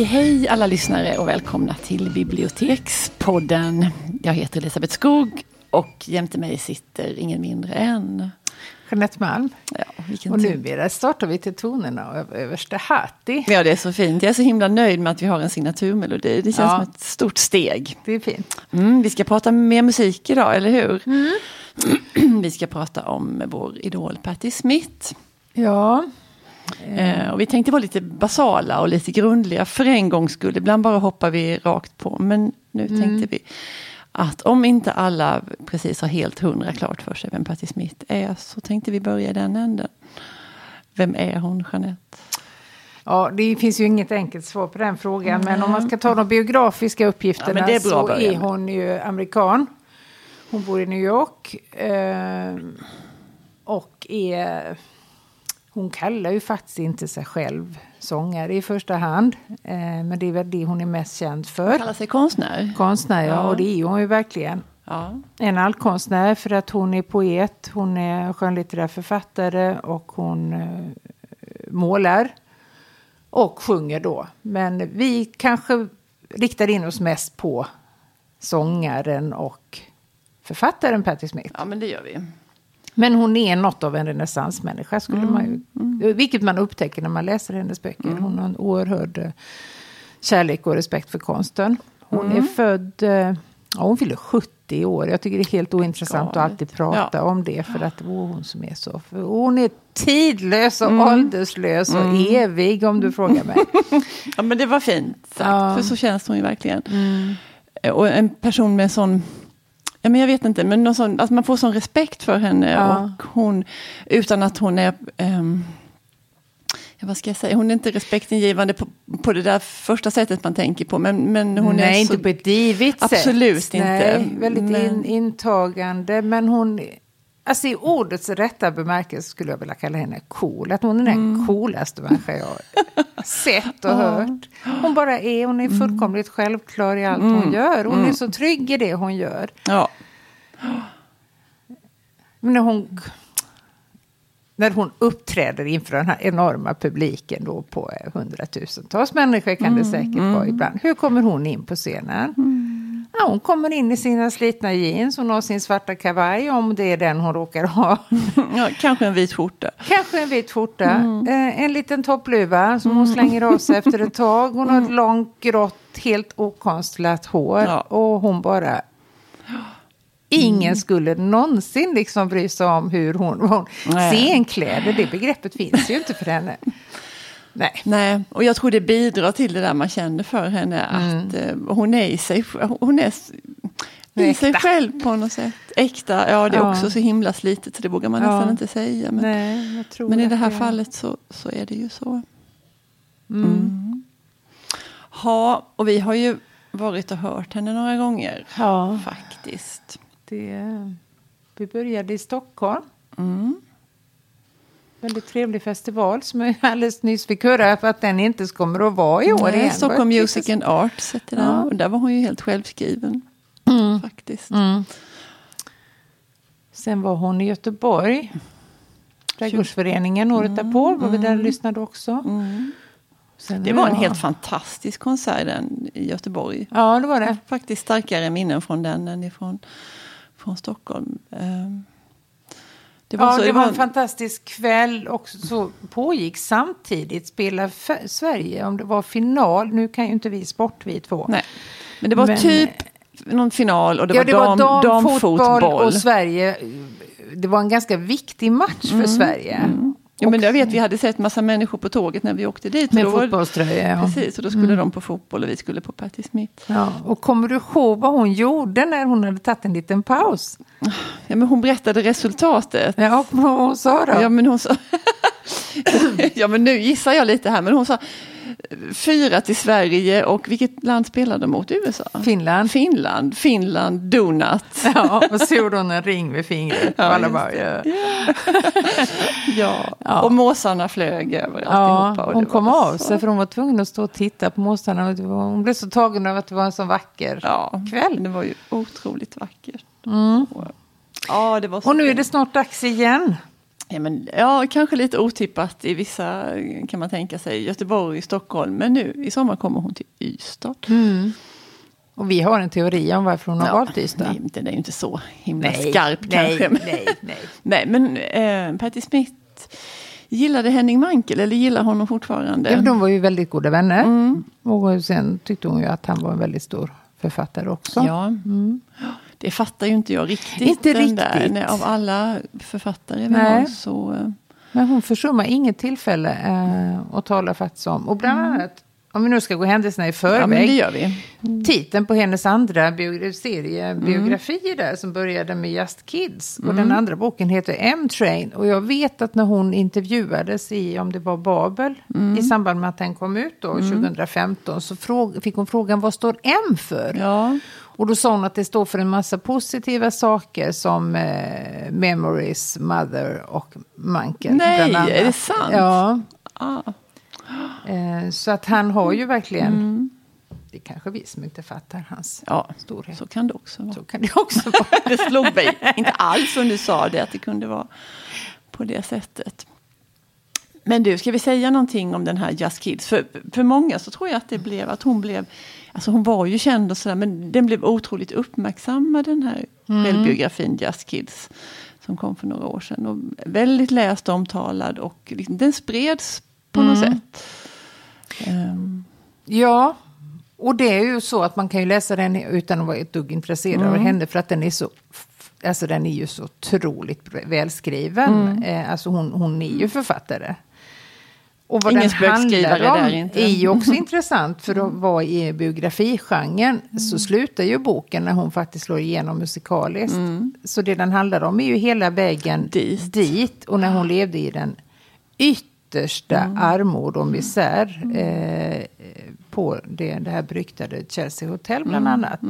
Hej hej alla lyssnare och välkomna till Bibliotekspodden. Jag heter Elisabeth Skog och jämte mig sitter ingen mindre än... Jeanette Malm. Ja, Och numera startar vi till tonerna av överste Hatti. Ja, det är så fint. Jag är så himla nöjd med att vi har en signaturmelodi. Det känns Ja. som ett stort steg. Det är fint. Mm, vi ska prata mer musik idag, eller hur? vi ska prata om vår idol Patti Smith. Ja, Eh, och vi tänkte vara lite basala och lite grundliga för en gångs skull. Ibland bara hoppar vi rakt på. Men nu tänkte vi att om inte alla precis har helt hundra klart för sig vem Patti Smith är så tänkte vi börja i den änden. Vem är hon, Jeanette? ja, det finns ju inget enkelt svar på den frågan. Men om man ska ta de biografiska uppgifterna Ja, är så är hon ju amerikan. Hon bor i New York. Eh, och är... Hon kallar ju faktiskt inte sig själv sångare i första hand. Eh, men det är väl det hon är mest känd för. Kallar sig konstnär. Konstnär, ja. Ja. Och det är hon ju verkligen. Ja. en allkonstnär för att hon är poet, hon är skönlitterär författare och hon eh, målar. Och sjunger då. Men vi kanske riktar in oss mest på sångaren och författaren Patti Smith. ja, men det gör vi. Men hon är något av en renässansmänniska, skulle man ju, Mm. vilket man upptäcker när man läser hennes böcker. Hon har en oerhörd eh, kärlek och respekt för konsten. Hon Mm. är född, eh, ja, hon fyller 70 år. Jag tycker det är helt ointressant att Galet. alltid prata Ja. om det, för att det är hon som är så. För hon är tidlös och Mm. ålderslös och evig, om du frågar mig. Ja, men det var fint sagt, Ja. Mm. för så känns hon ju verkligen. Och en person med sån, ja men jag vet inte, men någon sån, att man får sån respekt för henne. Ja. Och hon, utan att hon är, ja, vad ska jag säga, hon är inte respektingivande på, på det där första sättet man tänker på. Men, men hon Nej, är inte så, på ett divigt sätt. Absolut inte. Nej, väldigt in, Men- intagande. Men hon, alltså i ordets rätta bemärkelse skulle jag vilja kalla henne cool. Att hon är den Mm. coolaste människa jag sett och hört. Hon bara är, hon är Mm. fullkomligt självklar i allt hon gör. Hon är så trygg i det hon gör. ja, Men när hon, när hon uppträder inför den här enorma publiken då på eh, hundratusentals människor kan det säkert vara ibland. Hur kommer hon in på scenen? Ja, hon kommer in i sina slitna jeans, hon har sin svarta kavaj om det är den hon råkar ha. ja, kanske en vit skjorta. Kanske en vit skjorta, eh, en liten toppluva som hon slänger av sig efter ett tag. Hon har ett långt grått, helt okonstlat hår Ja. och hon bara... Ingen skulle någonsin liksom bry sig om hur hon... hon scenkläder, det begreppet finns ju inte för henne. Nej. Nej, och jag tror det bidrar till det där man känner för henne. Att eh, hon är i sig, hon är i sig själv på något sätt. Äkta, ja det är Ja. också så himla slitet så det vågar man Ja. nästan inte säga. Men, Nej, jag tror men i det här är- fallet så, så är det ju så. Mm. Ja, och vi har ju varit och hört henne några gånger. Ja, Faktiskt. det, vi började i Stockholm. Mm. Väldigt trevlig festival som jag alldeles nyss fick höra för att den inte kommer att vara i år Nej, igen. Stockholm Music and Arts heter den. Ja. Och där var hon ju helt självskriven. Faktiskt. Mm. Sen var hon i Göteborg. Trädgårdsföreningen året därpå var vi där och lyssnade också. Mm. Sen Det var en helt fantastisk konsert den i Göteborg. Ja, det var det. Faktiskt starkare minnen från den än ifrån, från Stockholm. Ehm, Det var, Ja, så, det var en fantastisk kväll och så pågick samtidigt spela Sverige om det var final. Nu kan ju inte vi sport vi två. nej. Men det var Men- typ någon final och det ja, var, det var dam, damfotboll damfotboll. och Sverige. Det var en ganska viktig match för Sverige. Ja, men jag vet, vi hade sett massa människor på tåget när vi åkte dit. Med fotbollströja. Ja. Precis, och då skulle de på fotboll och vi skulle på Patti Smith. Ja, och kommer du ihåg vad hon gjorde när hon hade tagit en liten paus? Ja, men hon berättade resultatet. Ja, vad hon sa då? Ja, men hon sa... ja, men nu gissar jag lite här, men hon sa fyra till Sverige och vilket land spelade de mot? USA? Finland. Finland, Finland, Donut. Ja, och en ring med fingret. Ja, alla bara, det. ja. Ja. Och måsarna flög över Ja, och hon kom av sig för hon var tvungen att stå och titta på måsarna. Hon blev så tagen av att det var en så vacker Ja, kväll. det var ju otroligt vackert. Mm. Ja, det var så Och nu är det snart dags igen. Ja, men, ja, kanske lite otippat i vissa kan man tänka sig. Göteborg, Stockholm. Men nu i sommar kommer hon till Ystad. Mm. Och vi har en teori om varför hon har Ja, valt Ystad. nej, Den är ju inte så himla Nej, skarp nej, kanske. Men, nej, nej. nej, men eh, Patti Smith gillade Henning Mankell eller gillar honom fortfarande? Ja, de var ju väldigt goda vänner. Mm. Och sen tyckte hon ju att han var en väldigt stor författare också. Ja. Det fattar ju inte jag riktigt. Inte den Där. riktigt. Nej, av alla författare vi har så... eh, Men hon försummar inget tillfälle eh, att tala faktiskt om. Och bland annat, om vi nu ska gå händelserna i Mm. Ja, förväg. gör vi. Titeln på hennes andra bio- serie, Mm. biografi där som började med Just Kids. Och den andra boken heter M-Train. Och jag vet att när hon intervjuades i, om det var Babel, Mm. i samband med att den kom ut då, 2015, så fick hon frågan vad står M för? Ja. Och då sa hon att det står för en massa positiva saker som eh, Memories, Mother och Manken. Nej, är det sant? Ja. Ah. Eh, så att han har ju verkligen... Mm. Det är kanske vi som inte fattar hans ja, storhet. så kan det också vara. Så kan det också vara. det slog mig inte alls som du sa det, att det kunde vara på det sättet. Men du, ska vi säga någonting om den här Just Kids? För, för många så tror jag att det blev att hon blev, alltså hon var ju känd och sådär, men den blev otroligt uppmärksammad den här självbiografin Just Kids. Som kom för några år sedan. Och väldigt läst och omtalad och liksom, den spreds på något sätt. Ehm, Ja, och det är ju så att man kan ju läsa den utan att vara ett dugg intresserad Mm. av henne. För att den är så... Alltså den är ju så otroligt välskriven. Mm. Eh, alltså hon, hon är ju författare. Och vad Ingen den handlar om inte. är ju också intressant. För att vara i biografigenren Mm. så slutar ju boken när hon faktiskt slår igenom musikaliskt. Mm. Så det den handlar om är ju hela vägen Dit. dit. Och när hon levde i den yttersta Mm. armod och misär. Eh, på det, det här beryktade Chelsea Hotel bland Mm. annat.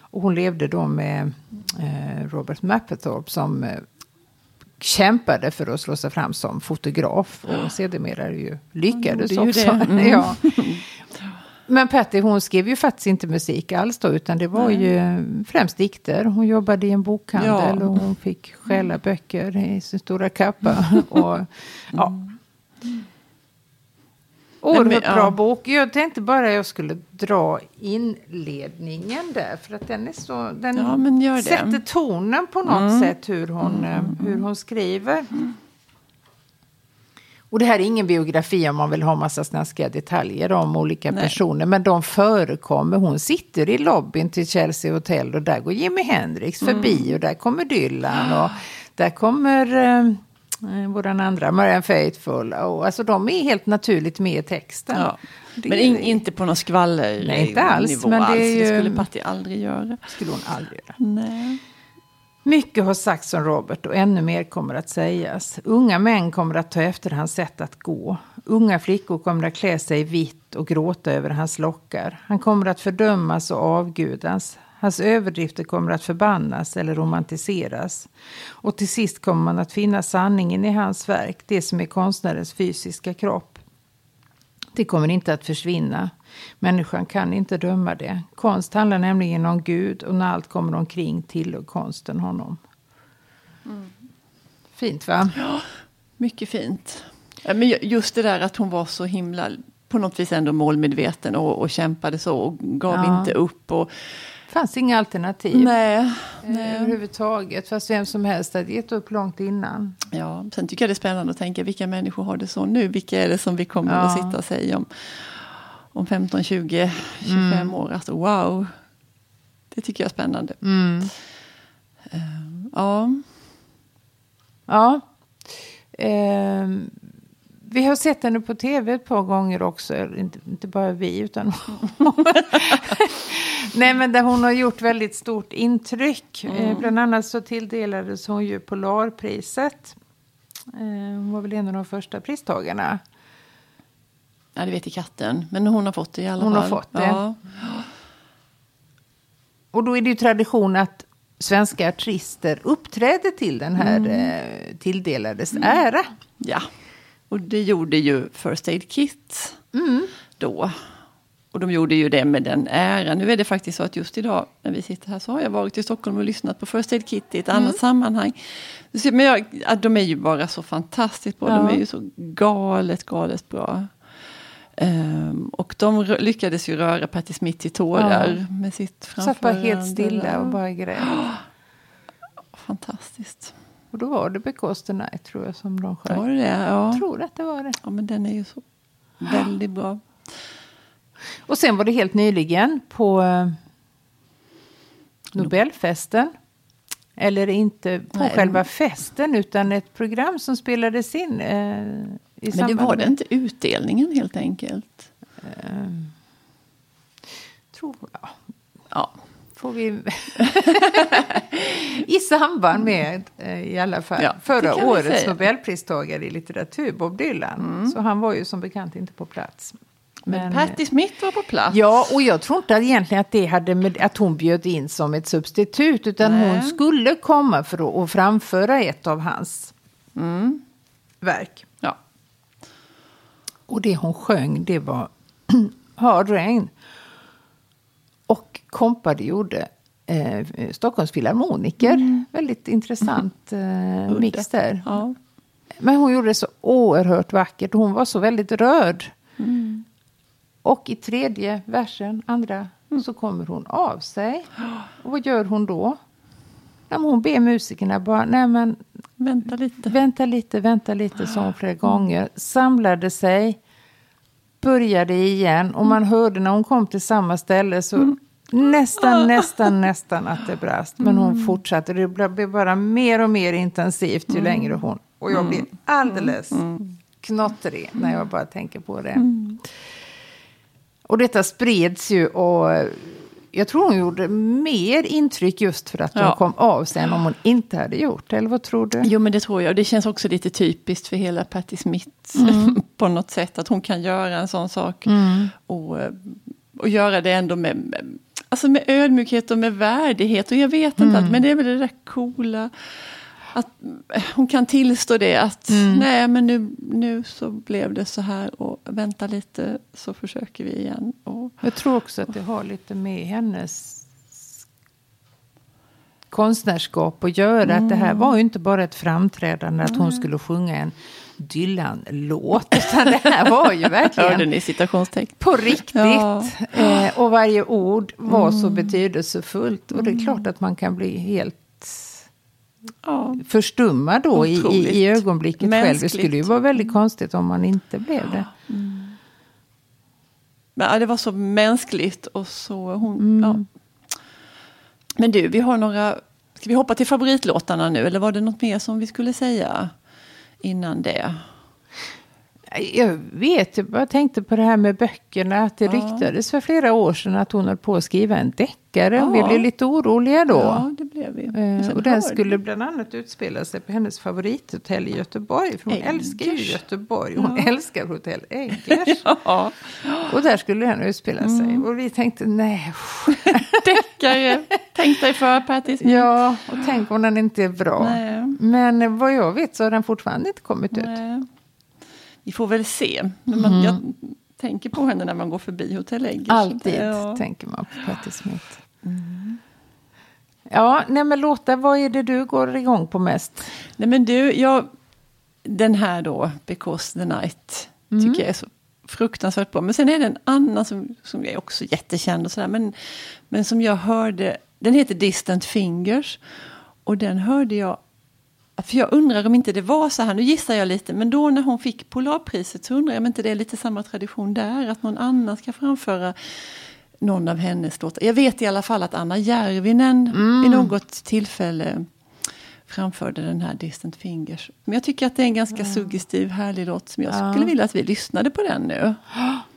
Och hon levde då med eh, Robert Mapplethorpe som eh, kämpade för att slå sig fram som fotograf. Och sedermera ju lyckades ju också. Mm. ja. Men Patty hon skrev ju faktiskt inte musik alls då, utan det var ju främst dikter. Hon jobbade i en bokhandel Ja. och hon fick stjäla böcker i sin stora kappa. Och, ja. Oerhört men, bra ja. bok. Jag tänkte bara jag skulle dra inledningen där. För att den är så... Den Ja, sätter tonen på något Mm. sätt hur hon, eh, hur hon skriver. Och det här är ingen biografi om man vill ha massa snaskiga detaljer om olika Nej. personer. Men de förekommer. Hon sitter i lobbyn till Chelsea Hotel och där går Jimi Hendrix förbi Mm. och där kommer Dylan och där kommer eh, eh, våran andra Marianne Faithfull. Och, alltså de är helt naturligt med i texten. ja. Men in, inte på någon skvaller Nej, inte alls, nivå men det alls. ju- det skulle Patti aldrig göra. skulle hon aldrig göra. Nej. Mycket har sagts om Robert och ännu mer kommer att sägas. Unga män kommer att ta efter hans sätt att gå. Unga flickor kommer att klä sig i vitt och gråta över hans lockar. Han kommer att fördömas och avgudas. Hans överdrifter kommer att förbannas eller romantiseras. Och till sist kommer man att finna sanningen i hans verk, det som är konstnärens fysiska kropp. Det kommer inte att försvinna. Människan kan inte döma det. Konst handlar nämligen om Gud och när allt kommer omkring tillhör konsten honom. Fint va? Mycket fint. Ja, Men ju- just det där att hon var så himla på något vis ändå målmedveten och, och kämpade så och gav Ja. inte upp. Och, fanns inga alternativ nej, eh, nej. överhuvudtaget. Fast vem som helst hade gett upp långt innan. Ja, sen tycker jag det är spännande att tänka vilka människor har det så nu? Vilka är det som vi kommer Ja. att sitta och säga om, om 15, 20, 25 Mm. år? Alltså wow! Det tycker jag är spännande. Eh, Ja, Ja. Ehm, vi har sett henne på tv ett par gånger också. Inte, inte bara vi, utan... Nej, men där hon har gjort väldigt stort intryck. Eh, bland annat så tilldelades hon ju Polarpriset. Eh, hon var väl en av de första pristagarna. ja, det vet i katten. Men hon har fått det i alla Hon fall. har fått det. Ja. Och då är det ju tradition att svenska artister uppträder till den här eh, tilldelades ära. ja, och det gjorde ju First Aid Kit Mm. då. och de gjorde ju det med den äran. Nu är det faktiskt så att just idag när vi sitter här så har jag varit i Stockholm och lyssnat på First Aid Kit i ett annat sammanhang. Men jag, ja, de är ju bara så fantastiskt bra. De Ja. är ju så galet, galet bra. Ehm, och de lyckades ju röra Patti Smith till tårar med sitt Satt bara framförande. helt stilla och bara grät. Fantastiskt. Och då var det Because the Night tror jag som de sjöng. Var det det? Ja. Jag tror att det var det. ja, men den är ju så väldigt bra. Och sen var det helt nyligen på eh, Nobelfesten. Eller inte på Nej. själva festen utan ett program som spelades in. Eh, i Men det var det inte utdelningen helt enkelt. Tror jag. Ja, Får vi... I samband med, eh, i alla fall, Ja, förra årets. Nobelpristagare i litteratur, Bob Dylan. Så han var ju som bekant inte på plats. men, Men, Patti Smith var på plats. Ja, och jag tror inte att egentligen att det hade med att hon bjöd in som ett substitut, utan Nej. hon skulle komma för att, att framföra ett av hans Mm. verk. ja. Och det hon sjöng, det var Hard Rain. Och kompade gjorde eh, Stockholms filharmoniker. Väldigt intressant eh, Udda. mix där. Ja. Men hon gjorde det så oerhört vackert. Hon var så väldigt rörd. Och i tredje versen, andra, så kommer hon av sig. Och vad gör hon då? Men hon ber musikerna bara, nej men Vänta lite. vänta lite, vänta lite, sa hon flera gånger. Samlade sig, började igen och man hörde när hon kom till samma ställe så nästan, nästan, nästan att det brast. Men hon fortsatte, det blev bara mer och mer intensivt ju längre hon... Och jag blir alldeles knottrig när jag bara tänker på det. Och detta spreds ju och jag tror hon gjorde mer intryck just för att hon Ja. kom av sig än om hon inte hade gjort det. Eller vad tror du? Jo men det tror jag. Och det känns också lite typiskt för hela Patti Smith. på något sätt. Att hon kan göra en sån sak. Och, eh, och göra det ändå med, alltså med ödmjukhet och med värdighet. Och jag vet inte, att, men det är väl det där coola. Att eh, hon kan tillstå det att nej men nu, nu så blev det så här och vänta lite så försöker vi igen. Och, Jag tror också att det har lite med hennes konstnärskap att göra. Att det här var ju inte bara ett framträdande att hon skulle sjunga en Dylan-låt. Utan det här var ju hörde verkligen ni citationstecken? på riktigt. Ja. Eh, och varje ord var så betydelsefullt. Och det är klart att man kan bli helt Ja. förstummad då i, i, Otroligt. i ögonblicket själv. Det Mänskligt. skulle ju vara väldigt konstigt om man inte blev det. Men, ja, det var så mänskligt och så hon... Ja. Men du, vi har några... Ska vi hoppa till favoritlåtarna nu eller var det något mer som vi skulle säga innan det? Jag vet, jag bara tänkte på det här med böckerna. Att det ryktades för flera år sedan att hon höll på att skriva en deckare. Och vi Ja. blev lite oroliga då. Ja, det blev vi. Eh, och den skulle bland annat utspela sig på hennes favorithotell i Göteborg. För hon Eggers. älskar ju Göteborg. Hon älskar hotell Eggers. Ja, och där skulle den utspela sig. Mm. Och vi tänkte, nej. deckare. Tänk dig för Smith. Ja, och tänk om den inte är bra. Nej. Men vad jag vet så har den fortfarande inte kommit ut. Nej. Vi får väl se. Men man, Jag tänker på henne när man går förbi Hotell Eggers. Alltid Ja. tänker man på Patti Smith. Ja, nej men Lotta, vad är det du går igång på mest? Nej men du, jag, den här då, Because the Night, tycker jag är så fruktansvärt bra. Men sen är det en annan som, som är också jättekänd och sådär. Men, men som jag hörde, den heter Distant Fingers. Och den hörde jag, för jag undrar om inte det var så här, nu gissar jag lite, men då när hon fick Polarpriset så undrar jag om inte det är lite samma tradition där, att någon annan ska framföra någon av hennes låtar. Jag vet i alla fall att Anna Järvinen vid något tillfälle framförde den här Distant Fingers. Men jag tycker att det är en ganska suggestiv, härlig låt som jag skulle vilja att vi lyssnade på den nu.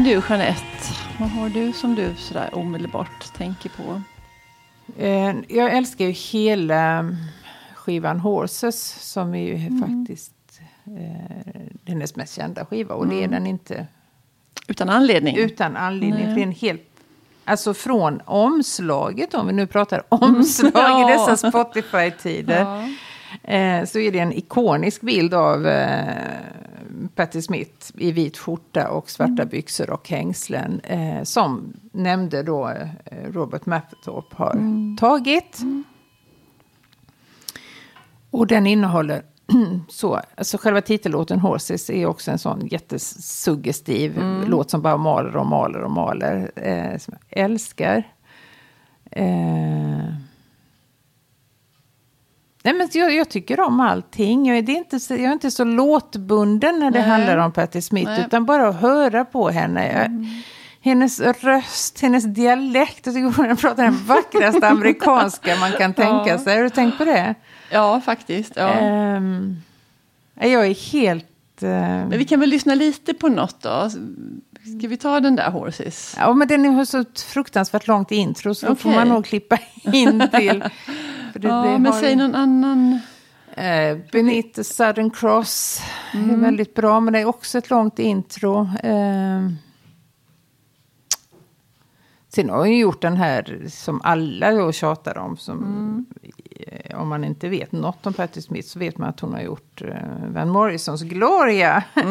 Men du Jeanette, vad har du som du sådär omedelbart tänker på? Eh, Jag älskar ju hela skivan Horses som är ju faktiskt eh, hennes mest kända skiva. Och det är den inte Utan anledning? utan anledning. Nej. För en helt, alltså från omslaget, om vi nu pratar omslag Ja. i dessa Spotify-tider. Ja. Eh, så är det en ikonisk bild av eh, Patti Smith i vit skjorta och svarta byxor och hängslen. Eh, som nämnde då eh, Robert Mapplethorpe har tagit. Och den innehåller så, alltså själva titellåten Horses är också en sån jättesuggestiv låt som bara maler och maler och maler. Eh, som jag älskar. Eh, Nej, men jag, jag tycker om allting. Jag är, inte så, jag är inte så låtbunden när det Nej. handlar om Patti Smith. Nej. Utan bara att höra på henne. Jag, Hennes röst, hennes dialekt. Jag tycker hon pratar den vackraste amerikanska man kan tänka Ja. sig. Har du tänkt på det? Ja, faktiskt. Ja. Ehm, jag är helt... eh, Men vi kan väl lyssna lite på något då? Ska vi ta den där Horses? Ja, men den har så fruktansvärt långt intro så då får man nog klippa in till. Det- ja, det men säg någon annan. Eh, the Southern Cross Mm. är väldigt bra, men det är också ett långt intro. Eh, sen har hon gjort den här som alla då tjatar om. Som, Mm. Om man inte vet något om Patti Smith så vet man att hon har gjort eh, Van Morrisons Gloria. Ja,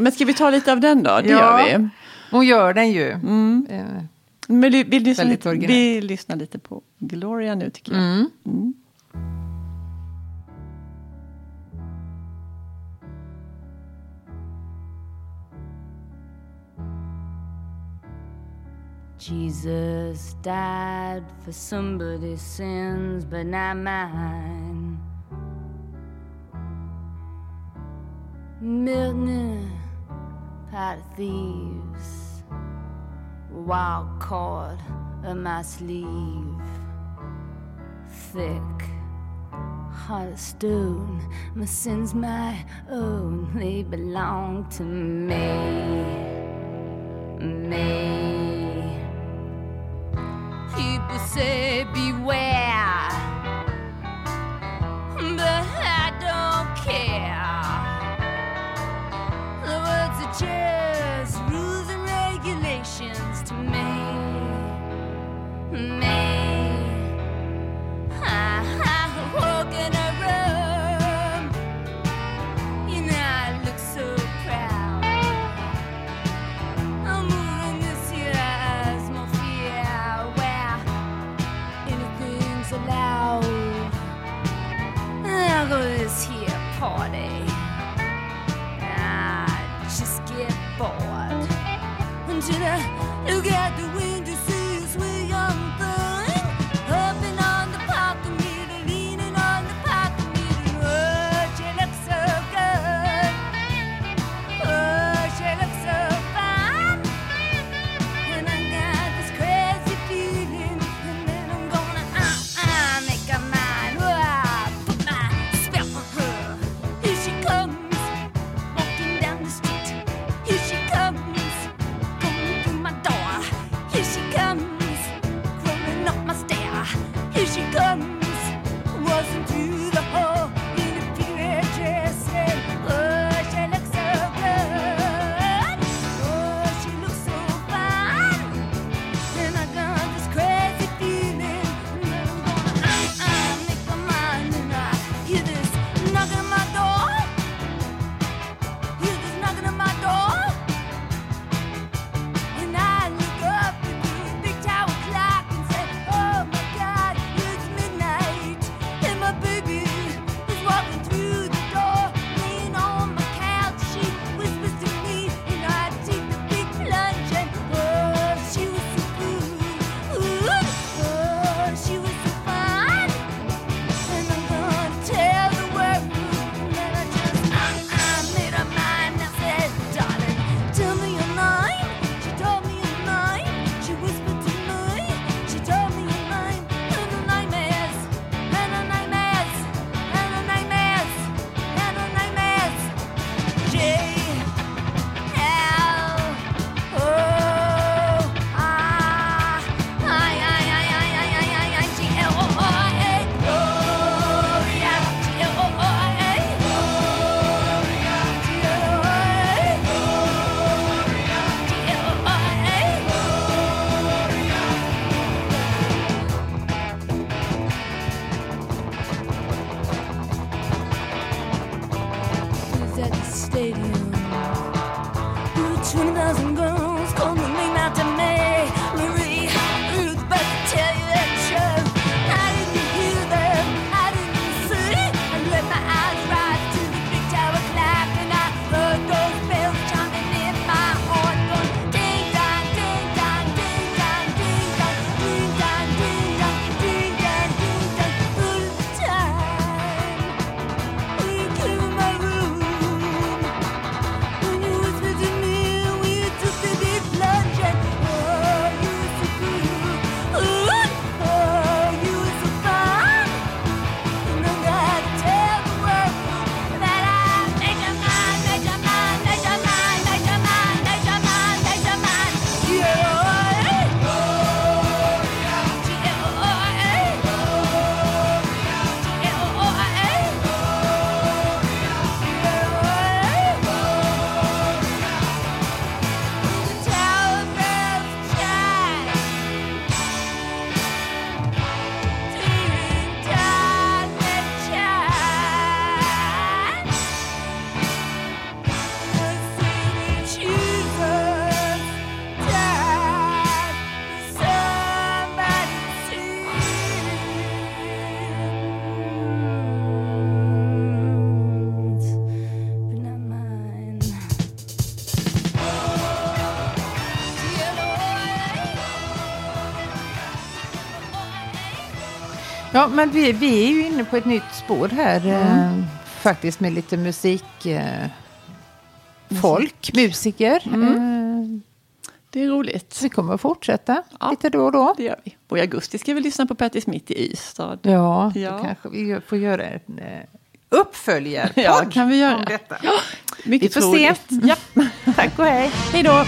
Men ska vi ta lite av den då? Det Ja. gör vi. Hon gör den ju. Mm. Eh, men vi, vi, lyssnar lite, vi lyssnar lite på Gloria nu tycker jag. Mm. Mm. Jesus died for somebody's sins, but not mine. Milton, pot of thieves. wild cord in my sleeve. Thick, heart of stone, my sins my own, they belong to me. Me. People say, beware. Men vi, vi är ju inne på ett nytt spår här. Mm. Eh, faktiskt med lite musik. Eh, folk, musiker. Mm. Eh, det är roligt. Vi kommer att fortsätta ja, lite då och då. Det gör vi. Och i augusti ska vi lyssna på Patti Smith i Ystad. Ja, ja. då kanske vi får göra en eh, uppföljarpodd ja, kan vi göra. om detta. Ja, vi får troligt. se. Ja. Tack och hej. Hej då.